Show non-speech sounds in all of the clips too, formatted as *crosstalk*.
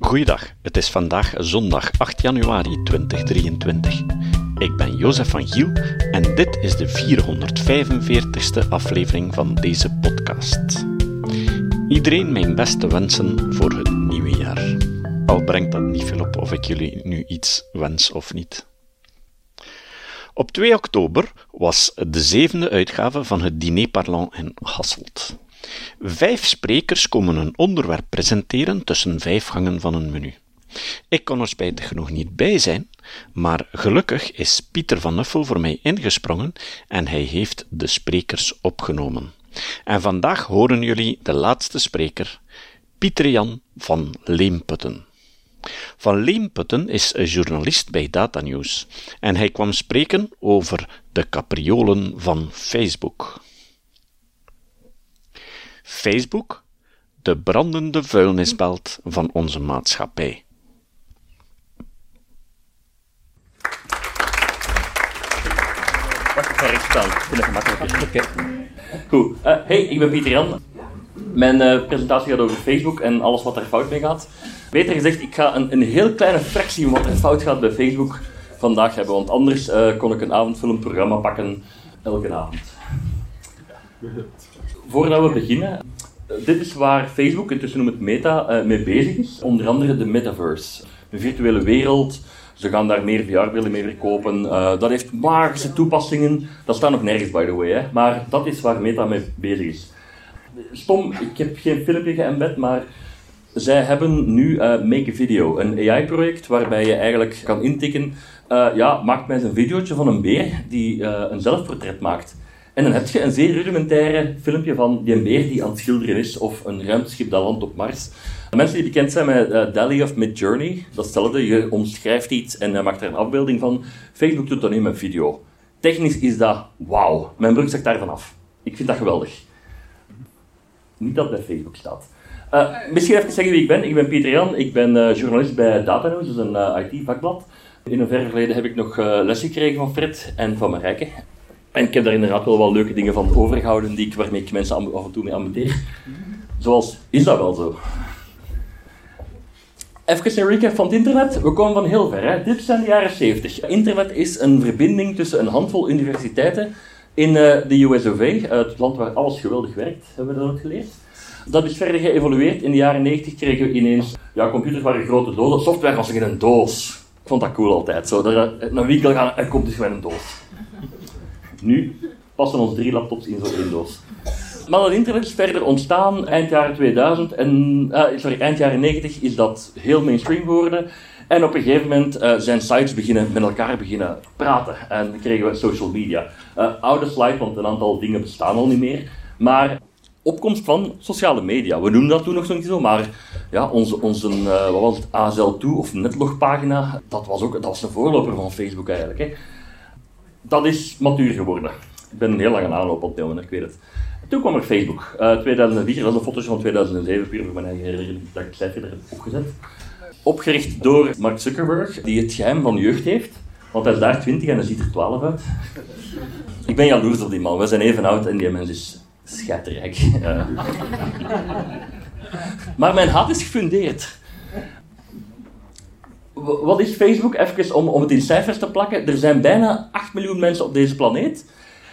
Goeiedag, het is vandaag zondag 8 januari 2023. Ik ben Jozef van Giel en dit is de 445ste aflevering van deze podcast. Iedereen mijn beste wensen voor het nieuwe jaar. Al brengt dat niet veel op of ik jullie nu iets wens of niet. Op 2 oktober was de zevende uitgave van het Diner Parlant in Hasselt. Vijf sprekers komen een onderwerp presenteren tussen vijf gangen van een menu. Ik kon er spijtig genoeg niet bij zijn, maar gelukkig is Pieter van Nuffel voor mij ingesprongen en hij heeft de sprekers opgenomen. En vandaag horen jullie de laatste spreker, Pieter Jan van Leemputten. Van Leemputten is een journalist bij Datanews en hij kwam spreken over de capriolen van Facebook. Facebook, de brandende vuilnisbelt van onze maatschappij. Wacht, ik ga rechts staan. Ik vind het gemakkelijker. Oké. Goed. Uh, hey, ik ben Pieter Jan. Mijn uh, presentatie gaat over Facebook en alles wat er fout mee gaat. Beter gezegd, ik ga een, een heel kleine fractie van wat er fout gaat bij Facebook vandaag hebben. Want anders uh, kon ik een avondfilmprogramma pakken elke avond. Voordat we beginnen, dit is waar Facebook, intussen noemt het Meta, mee bezig is. Onder andere de metaverse. Een virtuele wereld ze gaan daar meer VR-brillen mee verkopen. Uh, dat heeft magische toepassingen. Dat staat nog nergens, by the way. Hè. Maar dat is waar Meta mee bezig is. Stom, ik heb geen filmpje geëmbed, maar zij hebben nu uh, Make a Video, een AI-project waarbij je eigenlijk kan intikken, uh, ja, maak mij eens een videootje van een beer die een zelfportret maakt. En dan heb je een zeer rudimentaire filmpje van die beer die aan het schilderen is, of een ruimteschip dat landt op Mars. Mensen die bekend zijn met uh, DALI of Midjourney, datzelfde, je omschrijft iets en je maakt er een afbeelding van. Facebook doet dat nu met video. Technisch is dat wauw. Mijn broek zakt daarvan af. Ik vind dat geweldig. Niet dat bij Facebook staat. Uh, misschien even zeggen wie ik ben. Ik ben Pieter Jan. Ik ben uh, journalist bij Datanews, dat is een IT-vakblad. In een ver heb ik nog les gekregen van Fred en van Marijke. En ik heb daar inderdaad wel wat leuke dingen van overgehouden die ik, waarmee ik mensen af en toe mee amuseer. Zoals, is dat wel zo? Even een recap van het internet. We komen van heel ver. Hè? Dit zijn de jaren 70. Internet is een verbinding tussen een handvol universiteiten in uh, de USOV, uh, het land waar alles geweldig werkt, hebben we dat ook geleerd. Dat is verder geëvolueerd. In de jaren 90 kregen we ineens, ja, computers waren grote dozen, software was in een doos. Ik vond dat cool altijd. Zo, dat naar winkel gaan en komt dus gewoon een doos. Nu passen ons drie laptops in zo'n doos. Maar dat internet is verder ontstaan eind jaren 2000 en uh, sorry, eind jaren 90 is dat heel mainstream geworden. En op een gegeven moment uh, zijn sites beginnen met elkaar beginnen praten en kregen we social media. Uh, oude slide, want een aantal dingen bestaan al niet meer. Maar opkomst van sociale media. We noemden dat toen nog niet zo, maar ja, onze, onze uh, wat was het, ASL2 of netlogpagina, dat was ook dat was een voorloper van Facebook eigenlijk. Hè. Dat is matuur geworden. Ik ben een heel lange aanloop op het ik weet het. Toen kwam er Facebook. Uh, 2004, dat is een foto's van 2007, puur voor mijn eigen herinnering, dat ik het cijfer er heb opgezet. Opgericht door Mark Zuckerberg, die het geheim van jeugd heeft. Want hij is daar 20 en hij ziet er 12 uit. Ik ben jaloers op die man. We zijn even oud en die mens is schatterrijk. Uh. *laughs* maar mijn haat is gefundeerd. Wat is Facebook? Even om, om het in cijfers te plakken. Er zijn bijna 8 miljoen mensen op deze planeet.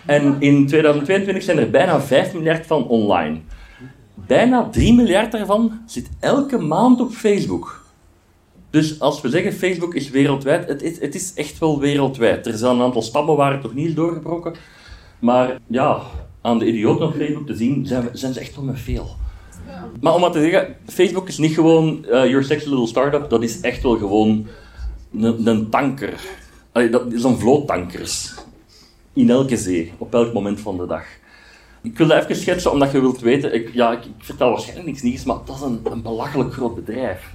En in 2022 zijn er bijna 5 miljard van online. Bijna 3 miljard daarvan zit elke maand op Facebook. Dus als we zeggen Facebook is wereldwijd, het is, het is echt wel wereldwijd. Er zijn een aantal stammen waar het nog niet is doorgebroken. Maar ja, aan de idioten op Facebook te zien, zijn, zijn ze echt wel met veel. Maar om maar te zeggen, Facebook is niet gewoon uh, your sexy little startup, dat is echt wel gewoon een, tanker. Dat is een vloot tankers in elke zee, op elk moment van de dag. Ik wil dat even schetsen, omdat je wilt weten, ik, ja, ik, ik vertel waarschijnlijk niks nieuws, maar dat is een, een belachelijk groot bedrijf.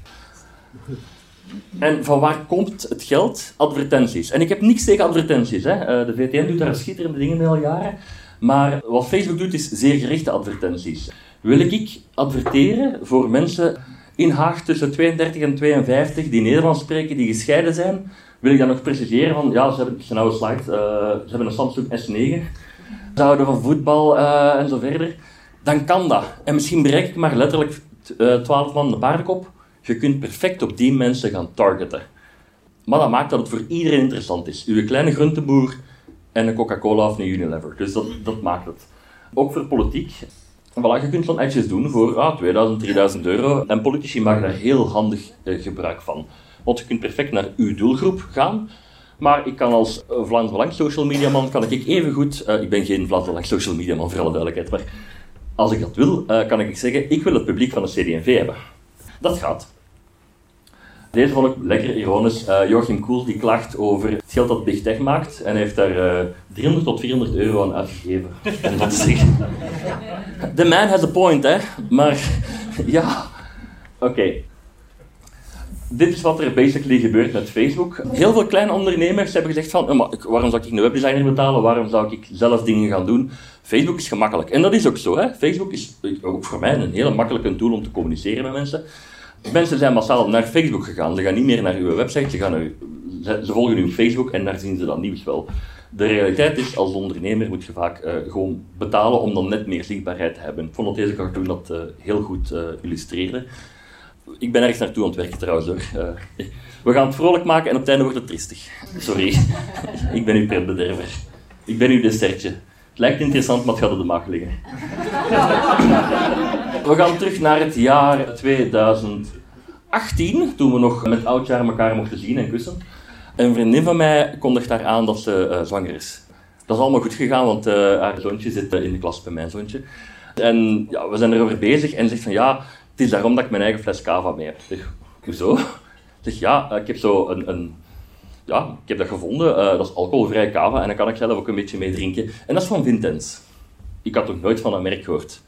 En van waar komt het geld? Advertenties. En ik heb niks tegen advertenties. Hè. Eh, de VTN doet daar schitterende dingen mee al jaren. Maar wat Facebook doet, is zeer gerichte advertenties. Wil ik adverteren voor mensen in Haag tussen 32 en 52 die Nederlands spreken, die gescheiden zijn, wil ik dan nog preciseren van, ja, ze hebben, slide, uh, ze hebben een Samsung S9, ze houden van voetbal uh, en zo verder, dan kan dat. En misschien bereik ik maar letterlijk uh, 12 man de paardenkop Je kunt perfect op die mensen gaan targeten. Maar dat maakt dat het voor iedereen interessant is. Uw kleine groenteboer en een Coca-Cola of een Unilever. Dus dat, dat maakt het. Ook voor politiek. Voilà, je kunt zo'n adjes doen voor ah, 2000, 3000 euro. En politici maken daar heel handig eh, gebruik van. Want je kunt perfect naar uw doelgroep gaan. Maar ik kan als Vlaams Belang social media man, kan ik even goed, uh, ik ben geen Vlaams Belang social media man voor alle duidelijkheid, maar als ik dat wil, uh, kan ik zeggen, ik wil het publiek van de CD&V hebben. Dat gaat. Deze vond ik lekker ironisch. Uh, Joachim Koel die klaagt over het geld dat Big Tech maakt en heeft daar uh, 300 tot 400 euro aan uitgegeven. *laughs* En dat is echt... The man has a point, hè. Maar *laughs* ja, oké. Okay. Dit is wat er basically gebeurt met Facebook. Heel veel kleine ondernemers hebben gezegd van, maar waarom zou ik een webdesigner betalen? Waarom zou ik zelf dingen gaan doen? Facebook is gemakkelijk. En dat is ook zo. Hè? Facebook is ook voor mij een hele makkelijke tool om te communiceren met mensen. Mensen zijn massaal naar Facebook gegaan. Ze gaan niet meer naar uw website, ze, gaan naar, ze volgen uw Facebook en daar zien ze dan nieuws wel. De realiteit is, als ondernemer moet je vaak uh, gewoon betalen om dan net meer zichtbaarheid te hebben. Ik vond dat deze cartoon dat uh, heel goed uh, illustreerde. Ik ben ergens naartoe aan het werken trouwens *laughs* we gaan het vrolijk maken en op het einde wordt het triestig. Sorry, *laughs* ik ben uw pretbederver. Ik ben uw dessertje. Het lijkt interessant, maar het gaat op de maag liggen. We gaan terug naar het jaar 2018, toen we nog met oudjaar elkaar mochten zien en kussen. Een vriendin van mij kondigt daar aan dat ze uh, zwanger is. Dat is allemaal goed gegaan, want uh, haar zoontje zit in de klas bij mijn zoontje. En ja, we zijn erover bezig en zegt van ja, het is daarom dat ik mijn eigen fles cava mee heb. Ik zeg, hoezo? Ik zeg ja, ik heb zo een, een ja, ik heb dat gevonden. Uh, dat is alcoholvrij cava en daar kan ik zelf ook een beetje mee drinken. En dat is van Vintens. Ik had nog nooit van dat merk gehoord.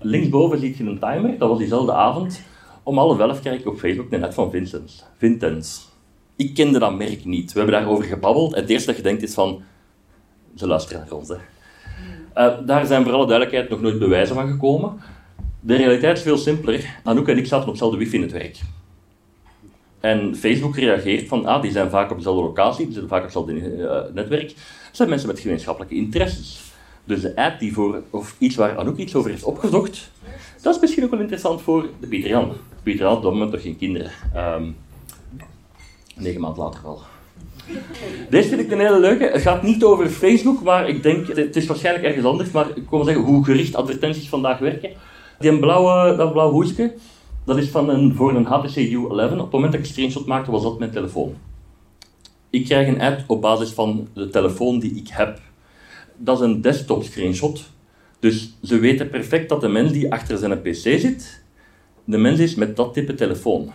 Linksboven zie je een timer, dat was diezelfde avond, om alle elf krijg ik op Facebook net van Vincent. Vintens. Ik kende dat merk niet. We hebben daarover gebabbeld en het eerste dat je denkt is van, ze luisteren naar ons. Uh, daar zijn voor alle duidelijkheid nog nooit bewijzen van gekomen. De realiteit is veel simpeler. Anouk en ik zaten op hetzelfde wifi-netwerk. En Facebook reageert van, ah, die zijn vaak op dezelfde locatie, die zitten vaak op hetzelfde uh, netwerk. Dat zijn mensen met gemeenschappelijke interesses. Dus de app die voor, of iets waar Anouk iets over heeft opgezocht, dat is misschien ook wel interessant voor de Pieter Jan. Pieter Jan op dat moment nog geen kinderen. Um, negen maanden later wel. Deze vind ik een hele leuke. Het gaat niet over Facebook, maar ik denk, het is waarschijnlijk ergens anders, maar ik wil zeggen hoe gericht advertenties vandaag werken. Die blauwe, dat blauwe hoesje, dat is van een, voor een HTC U11. Op het moment dat ik een screenshot maakte, was dat mijn telefoon. Ik krijg een app op basis van de telefoon die ik heb dat is een desktop screenshot. Dus ze weten perfect dat de mens die achter zijn PC zit, de mens is met dat type telefoon.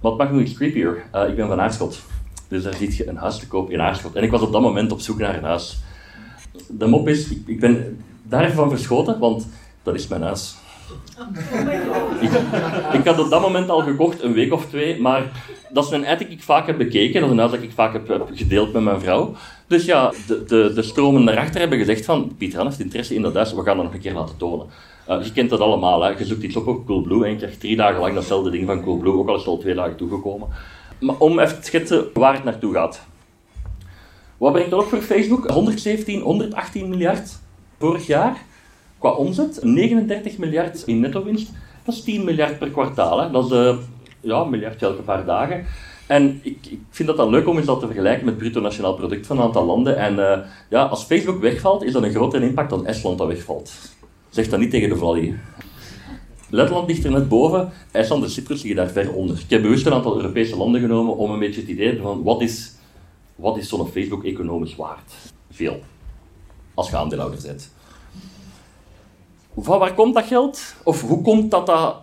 Wat maakt nog iets creepier? Uh, ik ben van Aarschot. Dus daar ziet je een huis te koop in Aarschot. En ik was op dat moment op zoek naar een huis. De mop is, ik, ik ben daarvan verschoten, want dat is mijn huis. Ik, had op dat moment al gekocht, een week of twee, maar dat is een uit die ik vaak heb bekeken. Dat is een uit dat ik vaak heb, gedeeld met mijn vrouw. Dus ja, de, de, de stromen daarachter hebben gezegd van, Pieter Han heeft interesse in dat huis, we gaan dat nog een keer laten tonen. Uh, je kent dat allemaal, hè. je zoekt iets op op Coolblue en je krijgt drie dagen lang datzelfde ding van Coolblue, ook al is het al twee dagen toegekomen. Maar om even te schetsen waar het naartoe gaat. Wat brengt dat op voor Facebook? 117, 118 miljard vorig jaar qua omzet. 39 miljard in netto-winst. Dat is 10 miljard per kwartaal. Dat is uh, ja, een miljardje elke paar dagen. En ik, ik, vind dat dan leuk om eens dat te vergelijken met het bruto nationaal product van een aantal landen. En uh, ja, als Facebook wegvalt, is dat een grotere impact dan Estland dat wegvalt. Zeg dat niet tegen de Valley. Letland ligt er net boven, IJsland en Cyprus liggen daar ver onder. Ik heb bewust een aantal Europese landen genomen om een beetje het idee van wat is, wat is zo'n Facebook economisch waard? Veel. Als je aandeelhouder bent. Van waar komt dat geld? Of hoe komt dat dat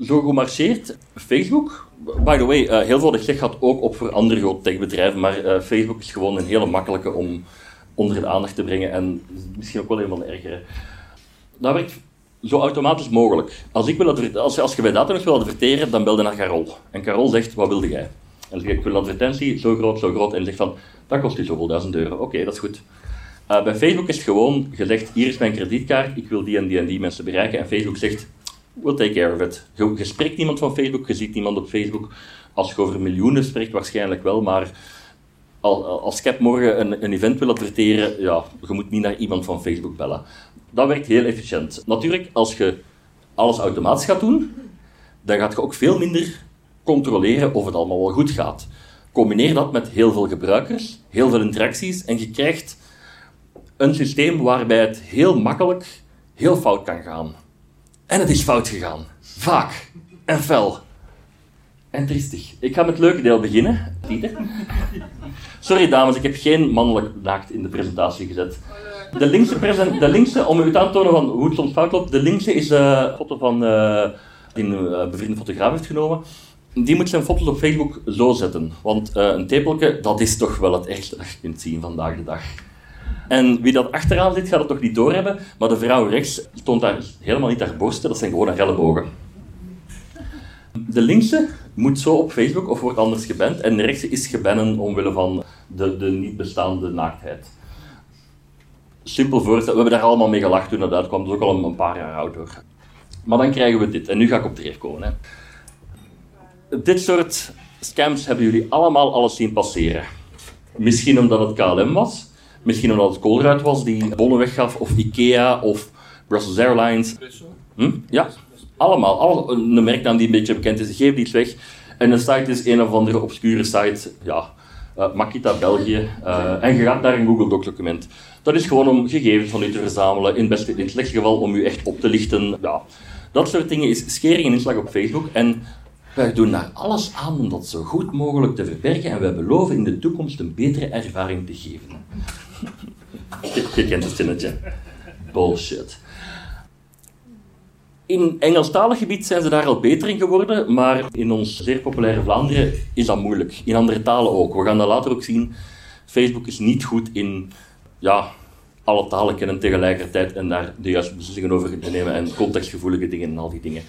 zo goed marcheert? Facebook, by the way, uh, heel veel gezegd gaat ook op voor andere grote techbedrijven, maar uh, Facebook is gewoon een hele makkelijke om onder de aandacht te brengen en misschien ook wel een van de ergere. Dat werkt zo automatisch mogelijk. Als, ik wil als, als je bij Datanos wil adverteren, dan bel je naar Carol. En Carol zegt, wat wilde jij? En dan ik, ik wil advertentie, zo groot, zo groot. En zegt van, dat kost je zoveel duizend euro. Oké, dat is goed. Uh, bij Facebook is gewoon gezegd, hier is mijn kredietkaart, ik wil die en die en die mensen bereiken. En Facebook zegt, we'll take care of it. Je, je spreekt niemand van Facebook, je ziet niemand op Facebook. Als je over miljoenen spreekt, waarschijnlijk wel, maar als ik morgen een, een, event wil adverteren, ja, je moet niet naar iemand van Facebook bellen. Dat werkt heel efficiënt. Natuurlijk, als je alles automatisch gaat doen, dan gaat je ook veel minder controleren of het allemaal wel goed gaat. Combineer dat met heel veel gebruikers, heel veel interacties en je krijgt een systeem waarbij het heel makkelijk heel fout kan gaan. En het is fout gegaan. Vaak. En fel. En triestig. Ik ga met het leuke deel beginnen. Sorry dames, ik heb geen mannelijk naakt in de presentatie gezet. De linkse, present, de linkse om u te tonen van hoe het soms fout loopt, de linkse is eh, een foto van die een uh, bevriende fotograaf heeft genomen. Die moet zijn foto's op Facebook zo zetten. Want een tepelke, dat is toch wel het ergste dat je kunt zien vandaag de dag. En wie dat achteraan zit, gaat het toch niet doorhebben. Maar de vrouw rechts toont daar helemaal niet haar borsten, dat zijn gewoon haar ellebogen. De linkse moet zo op Facebook of wordt anders geband. En de rechtse is gebannen omwille van de, de niet bestaande naaktheid. Simpel voorstel, we hebben daar allemaal mee gelachen toen dat uitkwam. Dat is ook al een, paar jaar oud hoor. Maar dan krijgen we dit. En nu ga ik op dreef komen. Hè. Dit soort scams hebben jullie allemaal alles zien passeren. Misschien omdat het KLM was. Misschien omdat het Colruyt was die bonnen weggaf. Of Ikea of Brussels Airlines. Hm? Ja, allemaal. Alle, een merknaam die een beetje bekend is. Geef iets weg. En een site is een of andere obscure site. Ja, uh, Makita België. Uh, en je gaat naar een Google Doc document. Dat is gewoon om gegevens van u te verzamelen. In, in het slechtste geval om u echt op te lichten. Ja, dat soort dingen is schering en inslag op Facebook. En wij doen daar alles aan om dat zo goed mogelijk te verbergen. En wij beloven in de toekomst een betere ervaring te geven. Je kent het zinnetje. Bullshit. In Engelstalig gebied zijn ze daar al beter in geworden, maar in ons zeer populaire Vlaanderen is dat moeilijk. In andere talen ook. We gaan dat later ook zien. Facebook is niet goed in ja, alle talen kennen tegelijkertijd en daar de juiste beslissingen over te nemen en contextgevoelige dingen en al die dingen.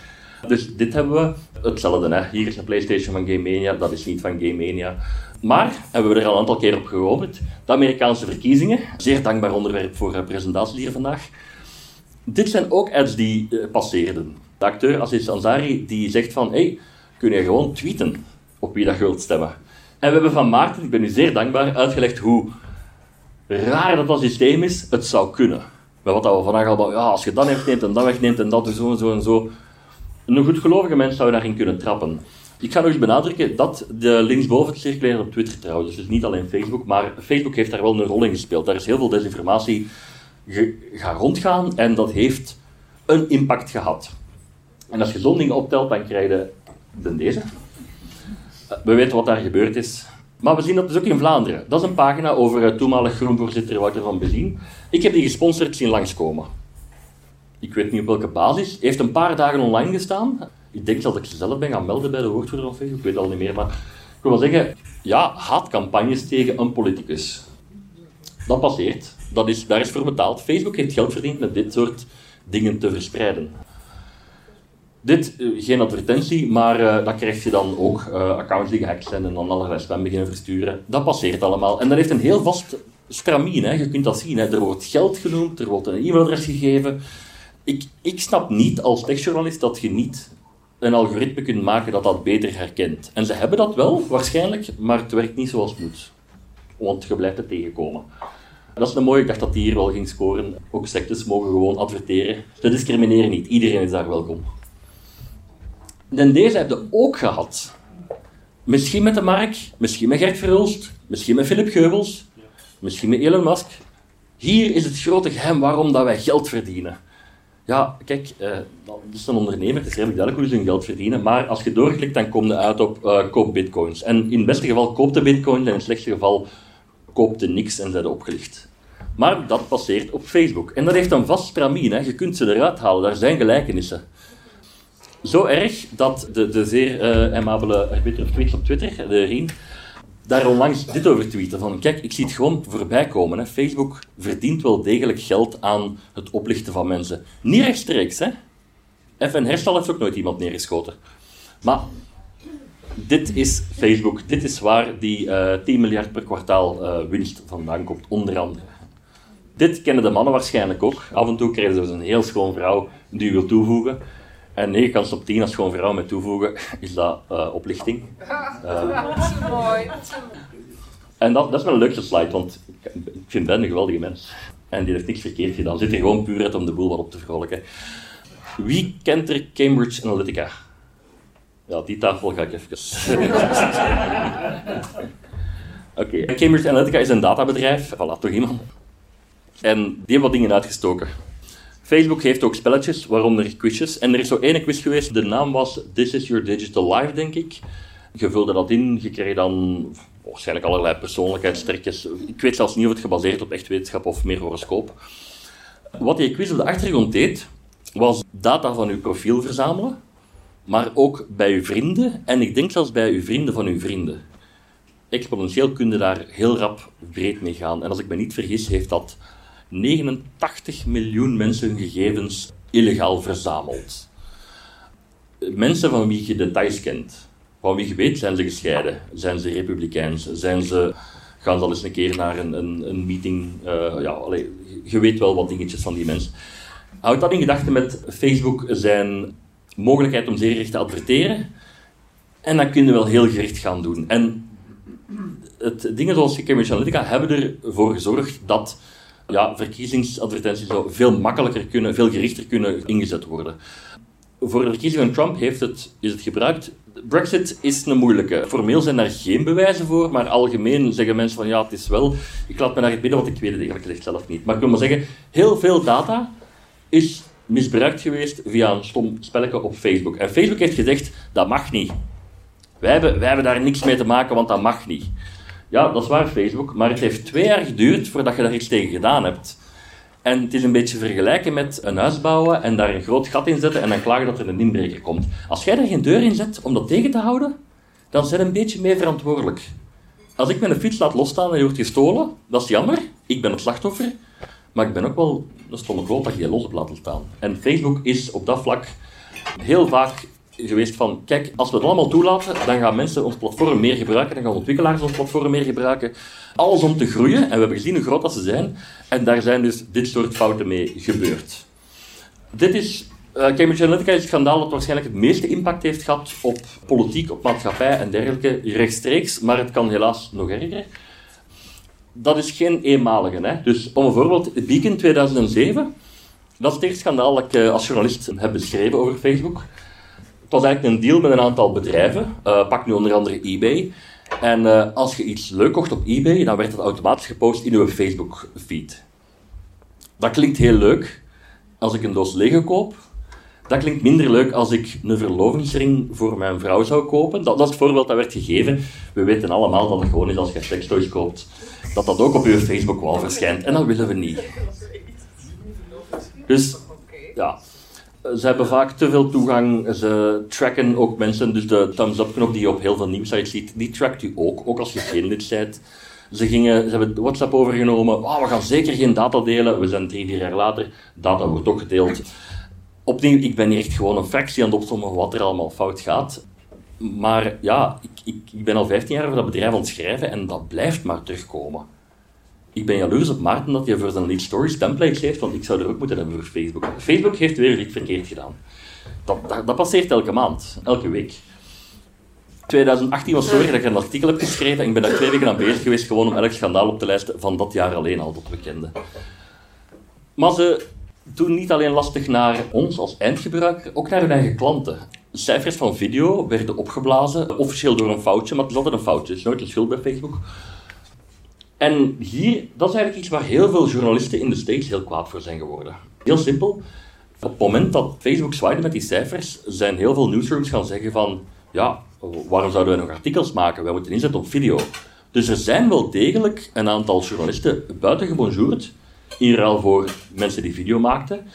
Dus dit hebben we. Hetzelfde, hè. hier is een PlayStation van Game Mania, dat is niet van Game Mania. Maar, hebben we er al een aantal keer op gehoord, de Amerikaanse verkiezingen, zeer dankbaar onderwerp voor eh, presentaties hier vandaag. Dit zijn ook ads die uh, passeerden. De acteur Aziz Ansari die zegt van, hey, kun je gewoon tweeten op wie dat je wilt stemmen. En we hebben van Maarten, ik ben u zeer dankbaar, uitgelegd hoe raar dat dat systeem is, het zou kunnen. Maar wat we vandaag al, ja, als je dat wegneemt en dat wegneemt en dat en zo en zo en zo. Een goedgelovige mens zou daarin kunnen trappen. Ik ga nog eens benadrukken dat de linksboven circuleren op Twitter trouwens, dus niet alleen Facebook, maar Facebook heeft daar wel een rol in gespeeld. Daar is heel veel desinformatie gaan rondgaan en dat heeft een impact gehad. En als je zo'n ding optelt, dan krijg je de deze. We weten wat daar gebeurd is. Maar we zien dat dus ook in Vlaanderen. Dat is een pagina over uh, toenmalig groenvoorzitter Wouter van Bezien. Ik heb die gesponsord zien langskomen. Ik weet niet op welke basis. Heeft een paar dagen online gestaan. Ik denk dat ik ze zelf ben gaan melden bij de woordvoerder van Facebook. Ik weet het al niet meer. Maar ik wil wel zeggen, ja, haatcampagnes tegen een politicus. Dat passeert. Dat is, daar is voor betaald. Facebook heeft geld verdiend met dit soort dingen te verspreiden. Dit, eh, geen advertentie, maar uh, dat krijg je dan ook uh, accounts die gehackt zijn en dan allerlei spam beginnen versturen. Dat passeert allemaal. En dat heeft een heel vast stramien. Hè. Je kunt dat zien. Hè. Er wordt geld genoemd, er wordt een e-mailadres gegeven. Ik, ik snap niet als techjournalist dat je niet een algoritme kunt maken dat dat beter herkent. En ze hebben dat wel, waarschijnlijk, maar het werkt niet zoals het moet. Want je blijft het tegenkomen. Dat is een mooie, ik dacht dat die hier wel ging scoren. Ook sectes mogen gewoon adverteren. Ze discrimineren niet, iedereen is daar welkom. En deze heb je ook gehad. Misschien met de Mark, misschien met Gert Verhulst, misschien met Philip Geubels, misschien met Elon Musk. Hier is het grote geheim waarom dat wij geld verdienen. Ja, kijk, uh, dat is een ondernemer, het is redelijk duidelijk hoe ze hun geld verdienen, maar als je doorklikt, dan kom je uit op uh, koop bitcoins. En in het beste geval koopt de bitcoins, en in het slechtste geval koopt er niks en zijn opgelicht. Maar dat passeert op Facebook. En dat heeft een vast stramien, je kunt ze eruit halen, daar zijn gelijkenissen. Zo erg dat de, de zeer uh, aimabele arbiter op Twitter, de Rien, daar onlangs dit over tweeten. Van, kijk, ik zie het gewoon voorbij komen. Hè. Facebook verdient wel degelijk geld aan het oplichten van mensen. Niet rechtstreeks, hè. FN Herstal heeft ook nooit iemand neergeschoten. Maar dit is Facebook. Dit is waar die uh, eh, 10 miljard per kwartaal uh, winst vandaan komt, onder andere. Dit kennen de mannen waarschijnlijk ook. Af en toe krijgen ze dus een heel schoon vrouw die wil toevoegen. En 9 kans op 10 als gewoon vrouw met toevoegen, is dat uh, oplichting. Uh, mooi. En dat, dat is wel een leuke slide, want ik, ik vind Ben een geweldige mens. En die heeft niks verkeerd gedaan. Zit er gewoon puur uit om de boel wat op te vrolijken. Wie kent er Cambridge Analytica? Ja, die tafel ga ik even. *laughs* Oké, Cambridge Analytica is een databedrijf. Voilà, toch iemand. En die hebben wat dingen uitgestoken. Facebook heeft ook spelletjes, waaronder quizjes. En er is zo ene quiz geweest, de naam was This is Your Digital Life, denk ik. Je vulde dat in, je kreeg dan waarschijnlijk allerlei persoonlijkheidstrekjes. Ik weet zelfs niet of het gebaseerd op echt wetenschap of meer horoscoop. Wat die quiz op de achtergrond deed, was data van uw profiel verzamelen, maar ook bij uw vrienden en ik denk zelfs bij uw vrienden van uw vrienden. Exponentieel kun je daar heel rap breed mee gaan. En als ik me niet vergis, heeft dat 89 miljoen mensen hun gegevens illegaal verzameld. Mensen van wie je details kent, van wie je weet, zijn ze gescheiden, zijn ze republikeins, zijn ze, gaan ze al eens een keer naar een, een, een meeting, uh, ja, je weet wel wat dingetjes van die mensen. Houd dat in gedachten met Facebook zijn mogelijkheid om zeer gericht te adverteren. En dan kun je wel heel gericht gaan doen. En het, dingen zoals Cambridge Analytica hebben ervoor gezorgd dat ja, verkiezingsadvertenties zo veel makkelijker kunnen, veel gerichter kunnen ingezet worden. Voor de verkiezing van Trump heeft het, is het gebruikt. Brexit is een moeilijke. Formeel zijn daar geen bewijzen voor, maar algemeen zeggen mensen van ja, het is wel. Ik laat me naar het binnen, want ik weet het eigenlijk zelf niet. Maar ik wil maar zeggen, heel veel data is misbruikt geweest via een stom spelletje op Facebook. En Facebook heeft gezegd, dat mag niet. Wij hebben, wij hebben daar niks mee te maken, want dat mag niet. Ja, dat is waar, Facebook. Maar het heeft twee jaar geduurd voordat je daar iets tegen gedaan hebt. En het is een beetje vergelijken met een huis bouwen en daar een groot gat in zetten en dan klagen dat er een inbreker komt. Als jij daar geen deur in zet om dat tegen te houden, dan zijn een beetje mee verantwoordelijk. Als ik mijn fiets laat losstaan en die wordt gestolen, dat is jammer. Ik ben het slachtoffer. Maar ik ben ook wel een stomme kloot dat je los op laat staan. En Facebook is op dat vlak heel vaak geweest van, kijk, als we het allemaal toelaten, dan gaan mensen ons platform meer gebruiken, dan gaan ontwikkelaars ons platform meer gebruiken. Alles om te groeien, en we hebben gezien hoe groot dat ze zijn, en daar zijn dus dit soort fouten mee gebeurd. Dit is uh, Cambridge Analytica is het schandaal dat waarschijnlijk het meeste impact heeft gehad op politiek, op maatschappij en dergelijke, rechtstreeks, maar het kan helaas nog erger. Dat is geen eenmalige. Hè? Dus om een voorbeeld, Beacon 2007, dat is het eerste schandaal dat ik uh, als journalist heb beschreven over Facebook. Het was eigenlijk een deal met een aantal bedrijven. Uh, pak nu onder andere eBay. En uh, als je iets leuk kocht op eBay, dan werd dat automatisch gepost in uw Facebook-feed. Dat klinkt heel leuk als ik een doos Lego koop. Dat klinkt minder leuk als ik een verlovingsring voor mijn vrouw zou kopen. Dat, dat is het voorbeeld dat werd gegeven. We weten allemaal dat het gewoon is als je sextoys koopt, dat dat ook op uw Facebook-wall verschijnt. En dat willen we niet. Dus, ja, ze hebben vaak te veel toegang. Ze tracken ook mensen. Dus de thumbs-up-knop die je op heel veel nieuwsites ziet, die trackt u ook, ook als je geen lid bent. Ze, gingen, ze hebben WhatsApp overgenomen. Oh, we gaan zeker geen data delen. We zijn drie, vier jaar later. Data wordt ook gedeeld. Opnieuw, ik ben hier echt gewoon een fractie aan het opzommen wat er allemaal fout gaat. Maar ja, ik, ik, ik ben al 15 jaar voor dat bedrijf aan het schrijven en dat blijft maar terugkomen. Ik ben jaloers op Maarten dat hij voor zijn lead stories templates heeft, want ik zou er ook moeten hebben voor Facebook. Facebook heeft weer iets verkeerd gedaan. Dat, dat, passeert elke maand, elke week. 2018 was sorry dat ik een artikel heb geschreven en ik ben daar twee weken aan bezig geweest gewoon om elk schandaal op te lijsten van dat jaar alleen al, dat we kenden. Maar ze doen niet alleen lastig naar ons als eindgebruiker, ook naar hun eigen klanten. Cijfers van video werden opgeblazen, officieel door een foutje, maar het is altijd een foutje, het is nooit een schuld bij Facebook. En hier, dat is eigenlijk iets waar heel veel journalisten in de States heel kwaad voor zijn geworden. Heel simpel. Op het moment dat Facebook zwaaide met die cijfers, zijn heel veel newsrooms gaan zeggen van ja, waarom zouden wij nog artikels maken? Wij moeten inzetten op video. Dus er zijn wel degelijk een aantal journalisten buiten gebonjourd, in ruil voor mensen die video maakten.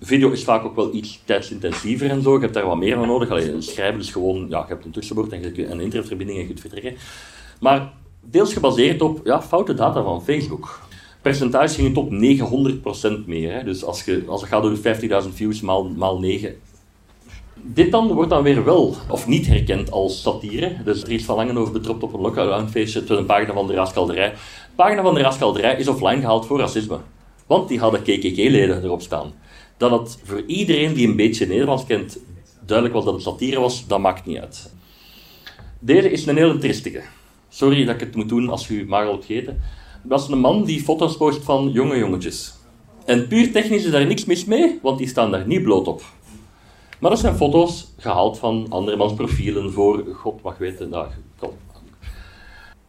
Video is vaak ook wel iets tijdsintensiever en zo. Je hebt daar wat meer van nodig. Alleen schrijven is gewoon, ja, je hebt een tussenbord en je een internetverbinding en je kunt vertrekken. Maar deels gebaseerd op ja, foute data van Facebook. Percentage ging tot 900% meer. Hè. Dus als, je, als het gaat over 50.000 views maal, maal 9. Dit dan wordt dan weer wel, of niet herkend als satire. Dus Dries van Langenhoven betropt op een lockdownfeestje tot een pagina van de Raaskalderij. De pagina van de Raaskalderij is offline gehaald voor racisme. Want die hadden KKK-leden erop staan. Dat het voor iedereen die een beetje Nederlands kent duidelijk was dat het satire was, dat maakt niet uit. Deze is een hele tristige. Sorry dat ik het moet doen als u maar wilt eten. Dat is een man die foto's post van jonge jongetjes. En puur technisch is daar niks mis mee, want die staan daar niet bloot op. Maar dat zijn foto's gehaald van andermans profielen voor God mag weten. Nou.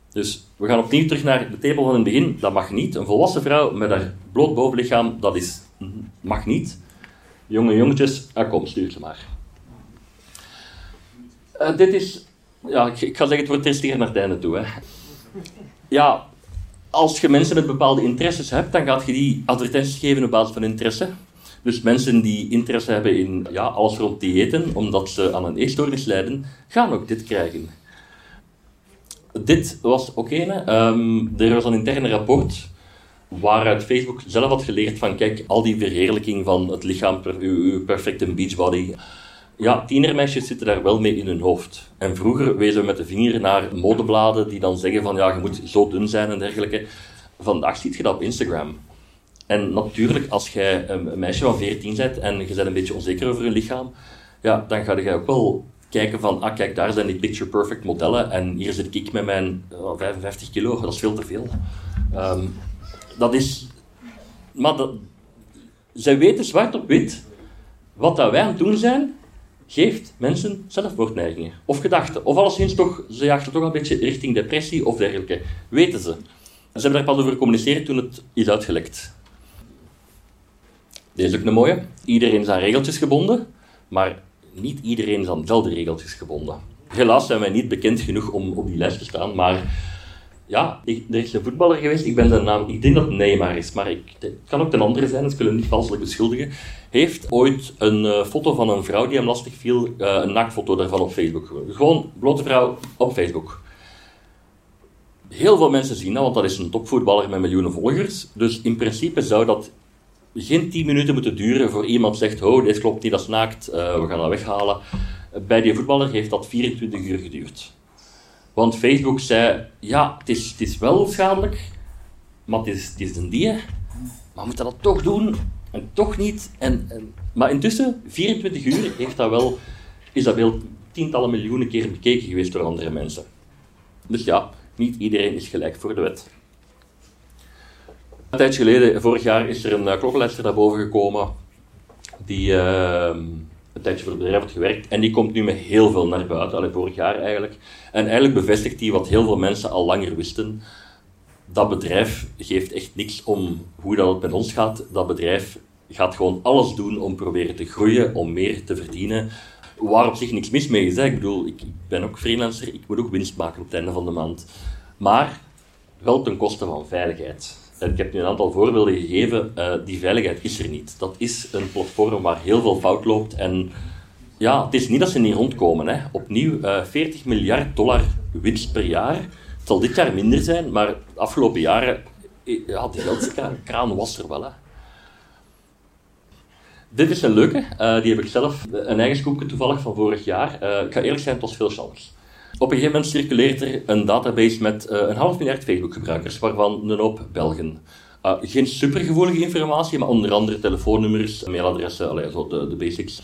Dus we gaan opnieuw terug naar de tepel van het begin. Dat mag niet. Een volwassen vrouw met haar bloot bovenlichaam, dat is, mag niet. Jonge jongetjes, ah, kom, stuur ze maar. Uh, dit is, ja, ik, ga zeggen, het wordt eerst tegen naar het einde toe. Hè. Ja, als je mensen met bepaalde interesses hebt, dan gaat je die advertenties geven op basis van interesse. Dus mensen die interesse hebben in ja, alles rond diëten, omdat ze aan een eetstoornis lijden, gaan ook dit krijgen. Dit was oké. Okay, um, er was een interne rapport waaruit Facebook zelf had geleerd van kijk, al die verheerlijking van het lichaam, uw perfecte beachbody. Ja, tienermeisjes zitten daar wel mee in hun hoofd. En vroeger wezen we met de vinger naar modebladen die dan zeggen van ja, je moet zo dun zijn en dergelijke. Vandaag ziet je dat op Instagram. En natuurlijk, als jij een meisje van 14 bent en je bent een beetje onzeker over je lichaam, ja, dan ga je ook wel kijken van, ah kijk, daar zijn die picture perfect modellen en hier zit ik met mijn 55 kilo, dat is veel te veel. Um, dat is... Maar dat, zij weten zwart op wit, wat dat wij aan het doen zijn, geeft mensen zelfmoordneigingen. Of gedachten. Of alleszins toch, ze jagen toch een beetje richting depressie of dergelijke. Weten ze. Ze hebben daar pas over gecommuniceerd toen het is uitgelekt. Deze is ook een mooie. Iedereen is aan regeltjes gebonden, maar niet iedereen is aan dezelfde regeltjes gebonden. Helaas zijn wij niet bekend genoeg om op die lijst te staan, maar ja, ik, er is een voetballer geweest, ik ben de naam, ik denk dat het Neymar is, maar ik, het kan ook een andere zijn, dus ik wil hem niet valselijk beschuldigen, heeft ooit een uh, foto van een vrouw die hem lastig viel, uh, een naaktfoto daarvan op Facebook. Gewoon blote vrouw op Facebook. Heel veel mensen zien dat, want dat is een topvoetballer met miljoenen volgers. Dus in principe zou dat geen 10 minuten moeten duren voor iemand zegt: Oh, dit klopt niet, dat is naakt, uh, we gaan dat weghalen. Bij die voetballer heeft dat 24 uur geduurd. Want Facebook zei, ja, het is, is wel schadelijk, maar het is, het is een dier. Maar we moeten dat toch doen en toch niet. En, en, maar intussen, 24 uur, heeft dat wel, is dat wel tientallen miljoenen keer bekeken geweest door andere mensen. Dus ja, niet iedereen is gelijk voor de wet. Een tijdje geleden, vorig jaar, is er een uh, klokkenluister naar boven gekomen die uh, een tijdje voor het bedrijf had gewerkt en die komt nu met heel veel naar buiten, al vorig jaar eigenlijk. En eigenlijk bevestigt hij wat heel veel mensen al langer wisten. Dat bedrijf geeft echt niks om hoe dat het met ons gaat. Dat bedrijf gaat gewoon alles doen om proberen te groeien, om meer te verdienen. Waar op zich niks mis mee is. Ik bedoel, ik ben ook freelancer, ik moet ook winst maken op het einde van de maand. Maar wel ten koste van veiligheid. Ik heb nu een aantal voorbeelden gegeven. Uh, die veiligheid is er niet. Dat is een platform waar heel veel fout loopt en ja, het is niet dat ze niet rondkomen. Hè. Opnieuw, uh, eh, 40 miljard dollar winst per jaar. Het zal dit jaar minder zijn, maar de afgelopen jaren, eh, ja, die geldkraan was er wel. Hè. Dit is een leuke, die heb ik zelf, een eigen scoopje toevallig van vorig jaar. Ik ga eerlijk zijn, het was veel chance. Op een gegeven moment circuleert er een database met uh, een half miljard Facebook-gebruikers, waarvan een hoop Belgen. geen supergevoelige informatie, maar onder andere telefoonnummers, mailadressen, allee, zo de, de basics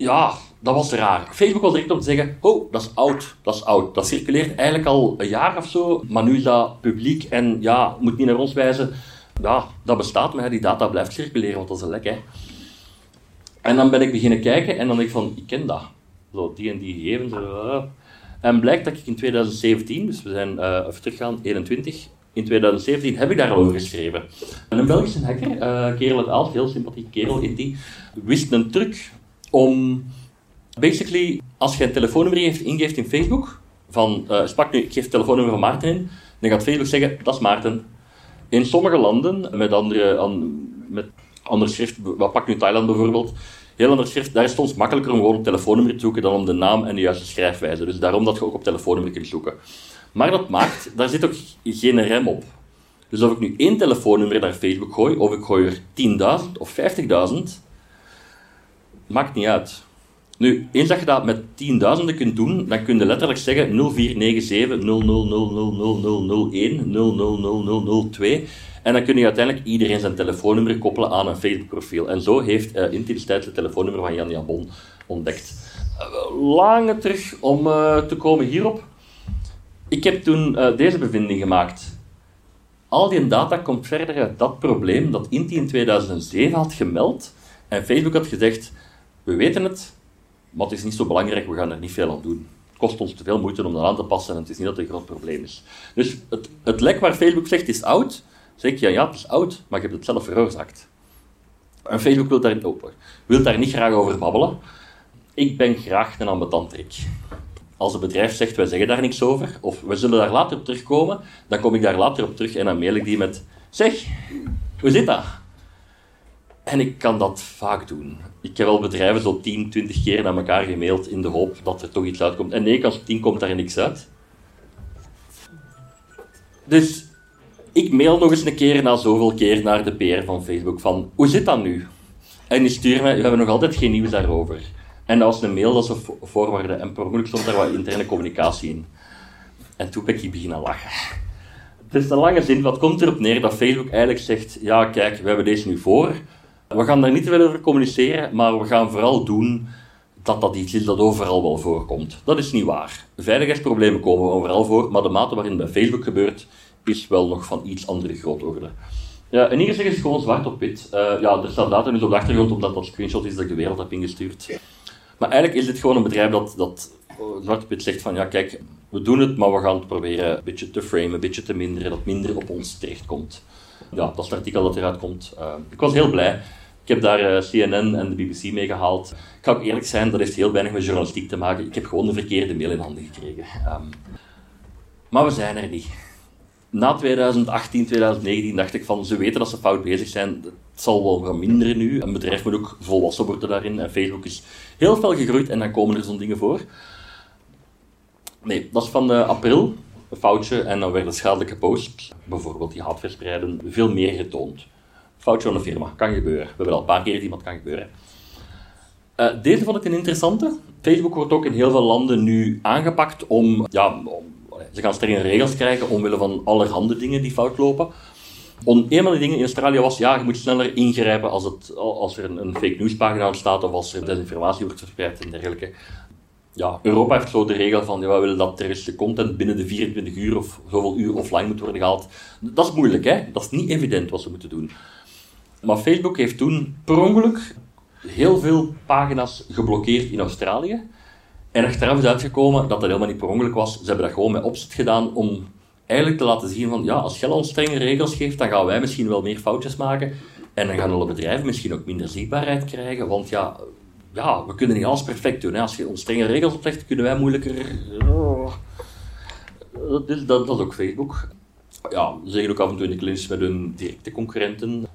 ja, dat was raar. Facebook was direct om te zeggen, oh, dat is oud, dat is oud. Dat circuleert eigenlijk al een jaar of zo, maar nu is dat publiek en ja, moet niet naar ons wijzen. Ja, dat bestaat, maar die data blijft circuleren, want dat is lek, hè. En dan ben ik beginnen kijken en dan denk ik van, ik ken dat. Zo, die en die gegevens. En blijkt dat ik in 2017, dus we zijn uh, even teruggaan, 21, in 2017 heb ik daar al over geschreven. En een Belgische hacker, uh, kerel uit Aalst, heel sympathiek kerel in die, wist een truc om basically, als je een telefoonnummer ingeeft in Facebook, van, uh, spak nu, ik geef het telefoonnummer van Maarten in, dan gaat Facebook zeggen, dat is Maarten. In sommige landen, met andere, an, met ander schrift, wat pak nu Thailand bijvoorbeeld, heel ander schrift, daar is het makkelijker om gewoon op telefoonnummer te zoeken dan om de naam en de juiste schrijfwijze. Dus daarom dat je ook op telefoonnummer kunt zoeken. Maar dat maakt, daar zit ook geen rem op. Dus of ik nu één telefoonnummer naar Facebook gooi, of ik gooi er 10.000 of 50.000, maakt niet uit. Nu, eens dat je dat met tienduizenden kunt doen, dan kun je letterlijk zeggen 0497 000001 00002 en dan kun je uiteindelijk iedereen zijn telefoonnummer koppelen aan een Facebook-profiel. En zo heeft uh, Inti destijds het telefoonnummer van Jan Jabon ontdekt. Uh, lange terug om uh, te komen hierop. Ik heb toen deze bevinding gemaakt. Al die data komt verder uit dat probleem dat Inti in 2007 had gemeld. En Facebook had gezegd, we weten het, maar het is niet zo belangrijk, we gaan er niet veel aan doen. Kost ons te veel moeite om dat aan te passen en het is niet dat het een groot probleem is. Dus het, het lek waar Facebook zegt is oud, zeg ik ja, ja, het is oud, maar je hebt het zelf veroorzaakt. En Facebook wil daar, oh, wil daar niet graag over babbelen. Ik ben graag een ambetantrik. Als een bedrijf zegt, wij zeggen daar niks over, of we zullen daar later op terugkomen, dan kom ik daar later op terug en dan mail ik die met, zeg, hoe zit dat? En ik kan dat vaak doen. Ik heb wel bedrijven zo 10, 20 keer naar elkaar gemaild in de hoop dat er toch iets uitkomt. En nee, als 10 komt daar niks uit. Dus ik mail nog eens een keer na zoveel keer naar de PR van Facebook van hoe zit dat nu? En die sturen mij, we hebben nog altijd geen nieuws daarover. En was een mail dat ze voorwaarden en per ongeluk stond daar wat interne communicatie in. En toen ben ik beginnen lachen. Het is een lange zin, wat komt erop neer dat Facebook eigenlijk zegt, ja kijk, we hebben deze nu voor, we gaan daar niet te veel over communiceren, maar we gaan vooral doen dat dat iets is dat overal wel voorkomt. Dat is niet waar. Veiligheidsproblemen komen overal voor, maar de mate waarin bij Facebook gebeurt, is wel nog van iets andere grootorde. Ja, en hier is het gewoon zwart op wit. Uh, ja, er staat data dus op de achtergrond, omdat dat screenshot is dat ik de wereld heb ingestuurd. Maar eigenlijk is dit gewoon een bedrijf dat, dat oh, zwart op wit zegt van, ja kijk, we doen het, maar we gaan het proberen een beetje te framen, een beetje te minderen, dat minder op ons terechtkomt. Ja, dat is het artikel dat eruit komt. Uh, ik was heel blij. Ik heb daar CNN en de BBC mee gehaald. Ik ga ook eerlijk zijn, dat heeft heel weinig met journalistiek te maken. Ik heb gewoon de verkeerde mail in handen gekregen. Um, maar we zijn er niet na 2018, 2019 dacht ik van, ze weten dat ze fout bezig zijn. Het zal wel gaan minderen nu. Een bedrijf moet ook volwassen worden daarin. En Facebook is heel veel gegroeid en dan komen er zo'n dingen voor. Nee, dat is van uh, april, een foutje. En dan werden schadelijke posts, bijvoorbeeld die haatverspreiden, veel meer getoond. Foutje van een firma, kan gebeuren. We hebben al een paar keer iemand kan gebeuren. Uh, deze vond ik een interessante. Facebook wordt ook in heel veel landen nu aangepakt om, ja, om ze gaan strenge regels krijgen omwille van allerhande dingen die fout lopen. Om, een van die dingen in Australië was, ja, je moet sneller ingrijpen als, het, als er een, een fake news pagina ontstaat of als er desinformatie wordt verspreid en dergelijke. Ja, Europa heeft zo de regel van, ja, we willen dat terroristische content binnen de 24 uur of zoveel uur offline moet worden gehaald. Dat is moeilijk, hè? Dat is niet evident wat ze moeten doen. Maar Facebook heeft toen per ongeluk heel veel pagina's geblokkeerd in Australië. En achteraf is uitgekomen dat dat helemaal niet per ongeluk was. Ze hebben dat gewoon met opzet gedaan om eigenlijk te laten zien van, ja, als je ons strenge regels geeft, dan gaan wij misschien wel meer foutjes maken. En dan gaan alle bedrijven misschien ook minder zichtbaarheid krijgen, want ja, ja we kunnen niet alles perfect doen. Als je ons strenge regels oplegt, kunnen wij moeilijker... Dat, is, dat, dat ook Facebook. Ja, ze zeggen ook af en toe in de clinch met hun directe concurrenten.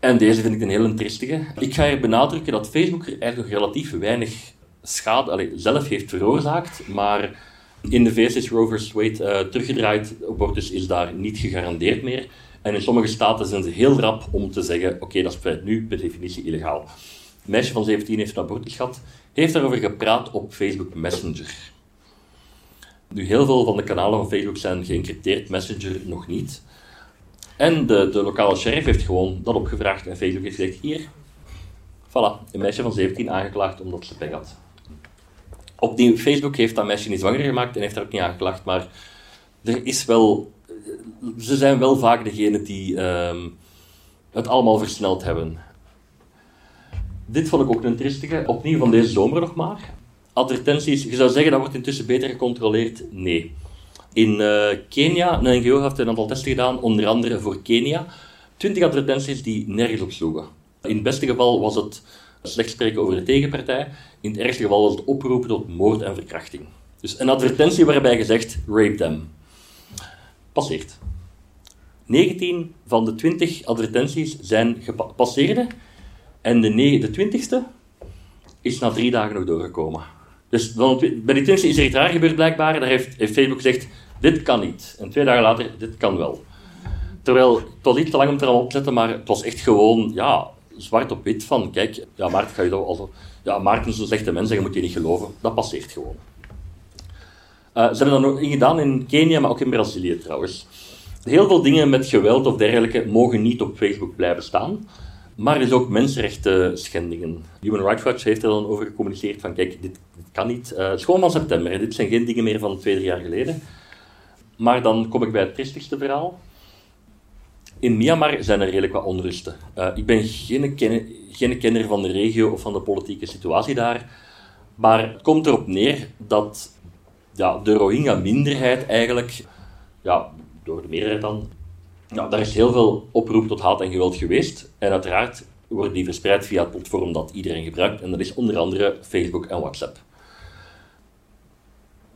En deze vind ik een hele tristige. Ik ga hier benadrukken dat Facebook er eigenlijk nog relatief weinig schade zelf heeft veroorzaakt, maar in de VS is Roe vs. Wade uh, teruggedraaid. Abortus is daar niet gegarandeerd meer. En in sommige staten zijn ze heel rap om te zeggen: oké, dat is nu per definitie illegaal. Een meisje van 17 heeft een abortus gehad, heeft daarover gepraat op Facebook Messenger. Nu, heel veel van de kanalen van Facebook zijn geëncrypteerd, Messenger nog niet. En de, de lokale sheriff heeft gewoon dat opgevraagd en Facebook heeft gezegd: hier, voilà, een meisje van 17 aangeklaagd omdat ze pech had. Opnieuw, Facebook heeft dat meisje niet zwanger gemaakt en heeft daar ook niet aangeklaagd, maar er is wel... Ze zijn wel vaak degene die ehm, het allemaal versneld hebben. Dit vond ik ook een tristige. Opnieuw van deze zomer nog maar. Advertenties, je zou zeggen dat wordt intussen beter gecontroleerd. Nee. In uh, Kenia, een NGO heeft een aantal testen gedaan, onder andere voor Kenia. 20 advertenties die nergens op sloegen. In het beste geval was het slecht spreken over de tegenpartij. In het ergste geval was het oproepen tot moord en verkrachting. Dus een advertentie waarbij gezegd, rape them. Passeert. 19 van de 20 advertenties zijn gepasseerd en de, de 20ste is na drie dagen nog doorgekomen. Dus bij die 20 is er iets raar gebeurd blijkbaar. Daar heeft, Facebook gezegd, dit kan niet. En twee dagen later, dit kan wel. Terwijl, het was niet te lang om er al op te maar het was echt gewoon, ja, zwart op wit van, kijk, ja, Maarten ga je dat also, ja, Maarten is een slechte mens je moet je niet geloven. Dat passeert gewoon. Uh, ze hebben dat nog gedaan in Kenia, maar ook in Brazilië trouwens. Heel veel dingen met geweld of dergelijke mogen niet op Facebook blijven staan. Maar er is ook mensenrechten schendingen. Human Rights Watch heeft er dan over gecommuniceerd van kijk, dit, kan niet. Uh, het is gewoon van september. Dit zijn geen dingen meer van twee, drie jaar geleden. Maar dan kom ik bij het tristigste verhaal. In Myanmar zijn er redelijk wat onrusten. Uh, ik ben geen, ken geen kenner van de regio of van de politieke situatie daar, maar het komt erop neer dat ja, de Rohingya-minderheid eigenlijk, ja, door de meerderheid dan, ja, daar is heel veel oproep tot haat en geweld geweest. En uiteraard worden die verspreid via het platform dat iedereen gebruikt, en dat is onder andere Facebook en WhatsApp.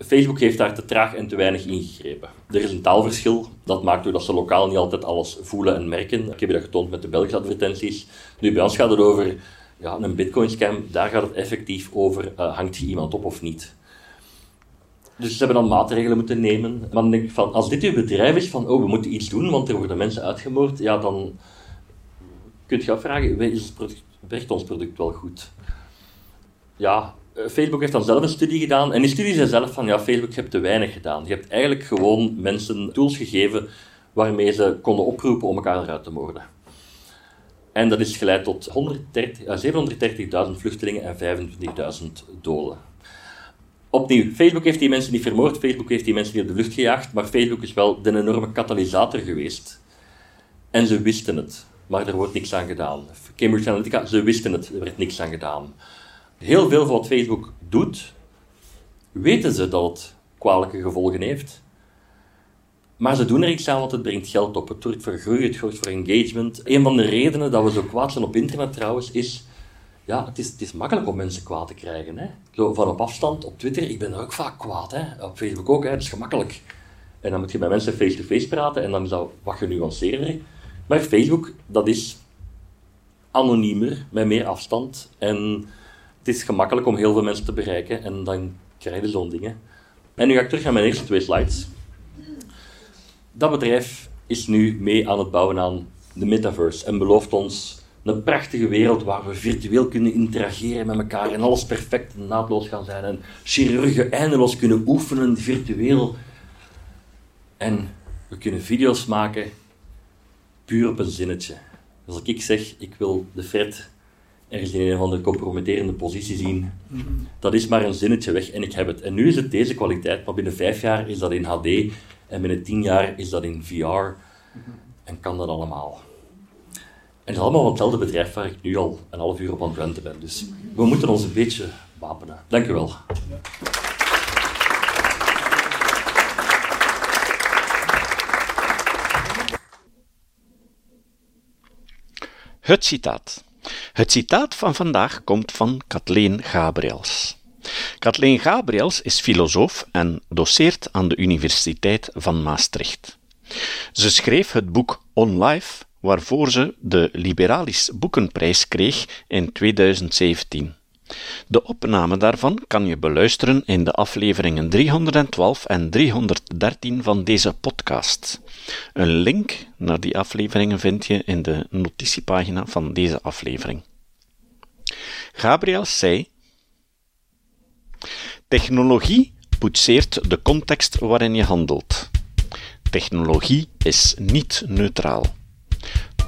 Facebook heeft daar te traag en te weinig ingegrepen. Er is een taalverschil. Dat maakt ook dat ze lokaal niet altijd alles voelen en merken. Ik heb je dat getoond met de Belgische advertenties. Nu, bij ons gaat het over ja, een bitcoin-scam. Daar gaat het effectief over, uh, hangt je iemand op of niet? Dus ze hebben dan maatregelen moeten nemen. Maar denk van, als dit uw bedrijf is van, oh, we moeten iets doen, want er worden mensen uitgemoord, ja, dan kun je afvragen, werkt ons product wel goed? Ja, eh, Facebook heeft dan zelf een studie gedaan. En die studie zei zelf van, ja, Facebook heeft te weinig gedaan. Je hebt eigenlijk gewoon mensen tools gegeven waarmee ze konden oproepen om elkaar eruit te moorden. En dat is geleid tot 730.000 vluchtelingen en 25.000 doden. Opnieuw, Facebook heeft die mensen niet vermoord, Facebook heeft die mensen niet op de vlucht gejaagd, maar Facebook is wel de enorme katalysator geweest. En ze wisten het, maar er wordt niks aan gedaan. Cambridge Analytica, ze wisten het, er werd niks aan gedaan heel veel van wat Facebook doet, weten ze dat het kwalijke gevolgen heeft. Maar ze doen er iets aan, want het brengt geld op. Het zorgt voor groei, het zorgt voor engagement. Een van de redenen dat we zo kwaad zijn op internet trouwens, is... Ja, het is, het is makkelijk om mensen kwaad te krijgen. Hè? Zo van op afstand, op Twitter, ik ben ook vaak kwaad. Hè? Op Facebook ook, hè? dat is gemakkelijk. En dan moet je met mensen face-to-face -face praten en dan is dat wat genuanceerder. Maar Facebook, dat is anoniemer, met meer afstand. En het is gemakkelijk om heel veel mensen te bereiken en dan krijg je zo'n dingen. En nu ga ik terug naar mijn eerste twee slides. Dat bedrijf is nu mee aan het bouwen aan de metaverse en belooft ons een prachtige wereld waar we virtueel kunnen interageren met elkaar en alles perfect en naadloos gaan zijn en chirurgen eindeloos kunnen oefenen virtueel. En we kunnen video's maken puur op een zinnetje. Als ik zeg, ik wil de Fred ergens in een van de compromitterende positie zien. Dat is maar een zinnetje weg en ik heb het. En nu is het deze kwaliteit, maar binnen vijf jaar is dat in HD en binnen tien jaar is dat in VR en kan dat allemaal. En het is allemaal van hetzelfde bedrijf waar ik nu al een half uur op aan het renten ben. Dus we moeten ons een beetje wapenen. Dank u wel. Het citaat. Het citaat van vandaag komt van Kathleen Gabriels. Kathleen Gabriels is filosoof en doceert aan de Universiteit van Maastricht. Ze schreef het boek On Life, waarvoor ze de Liberalis Boekenprijs kreeg in 2017. De opname daarvan kan je beluisteren in de afleveringen 312 en 313 van deze podcast. Een link naar die afleveringen vind je in de notitiepagina van deze aflevering. Gabriel zei: Technologie poetseert de context waarin je handelt. Technologie is niet neutraal.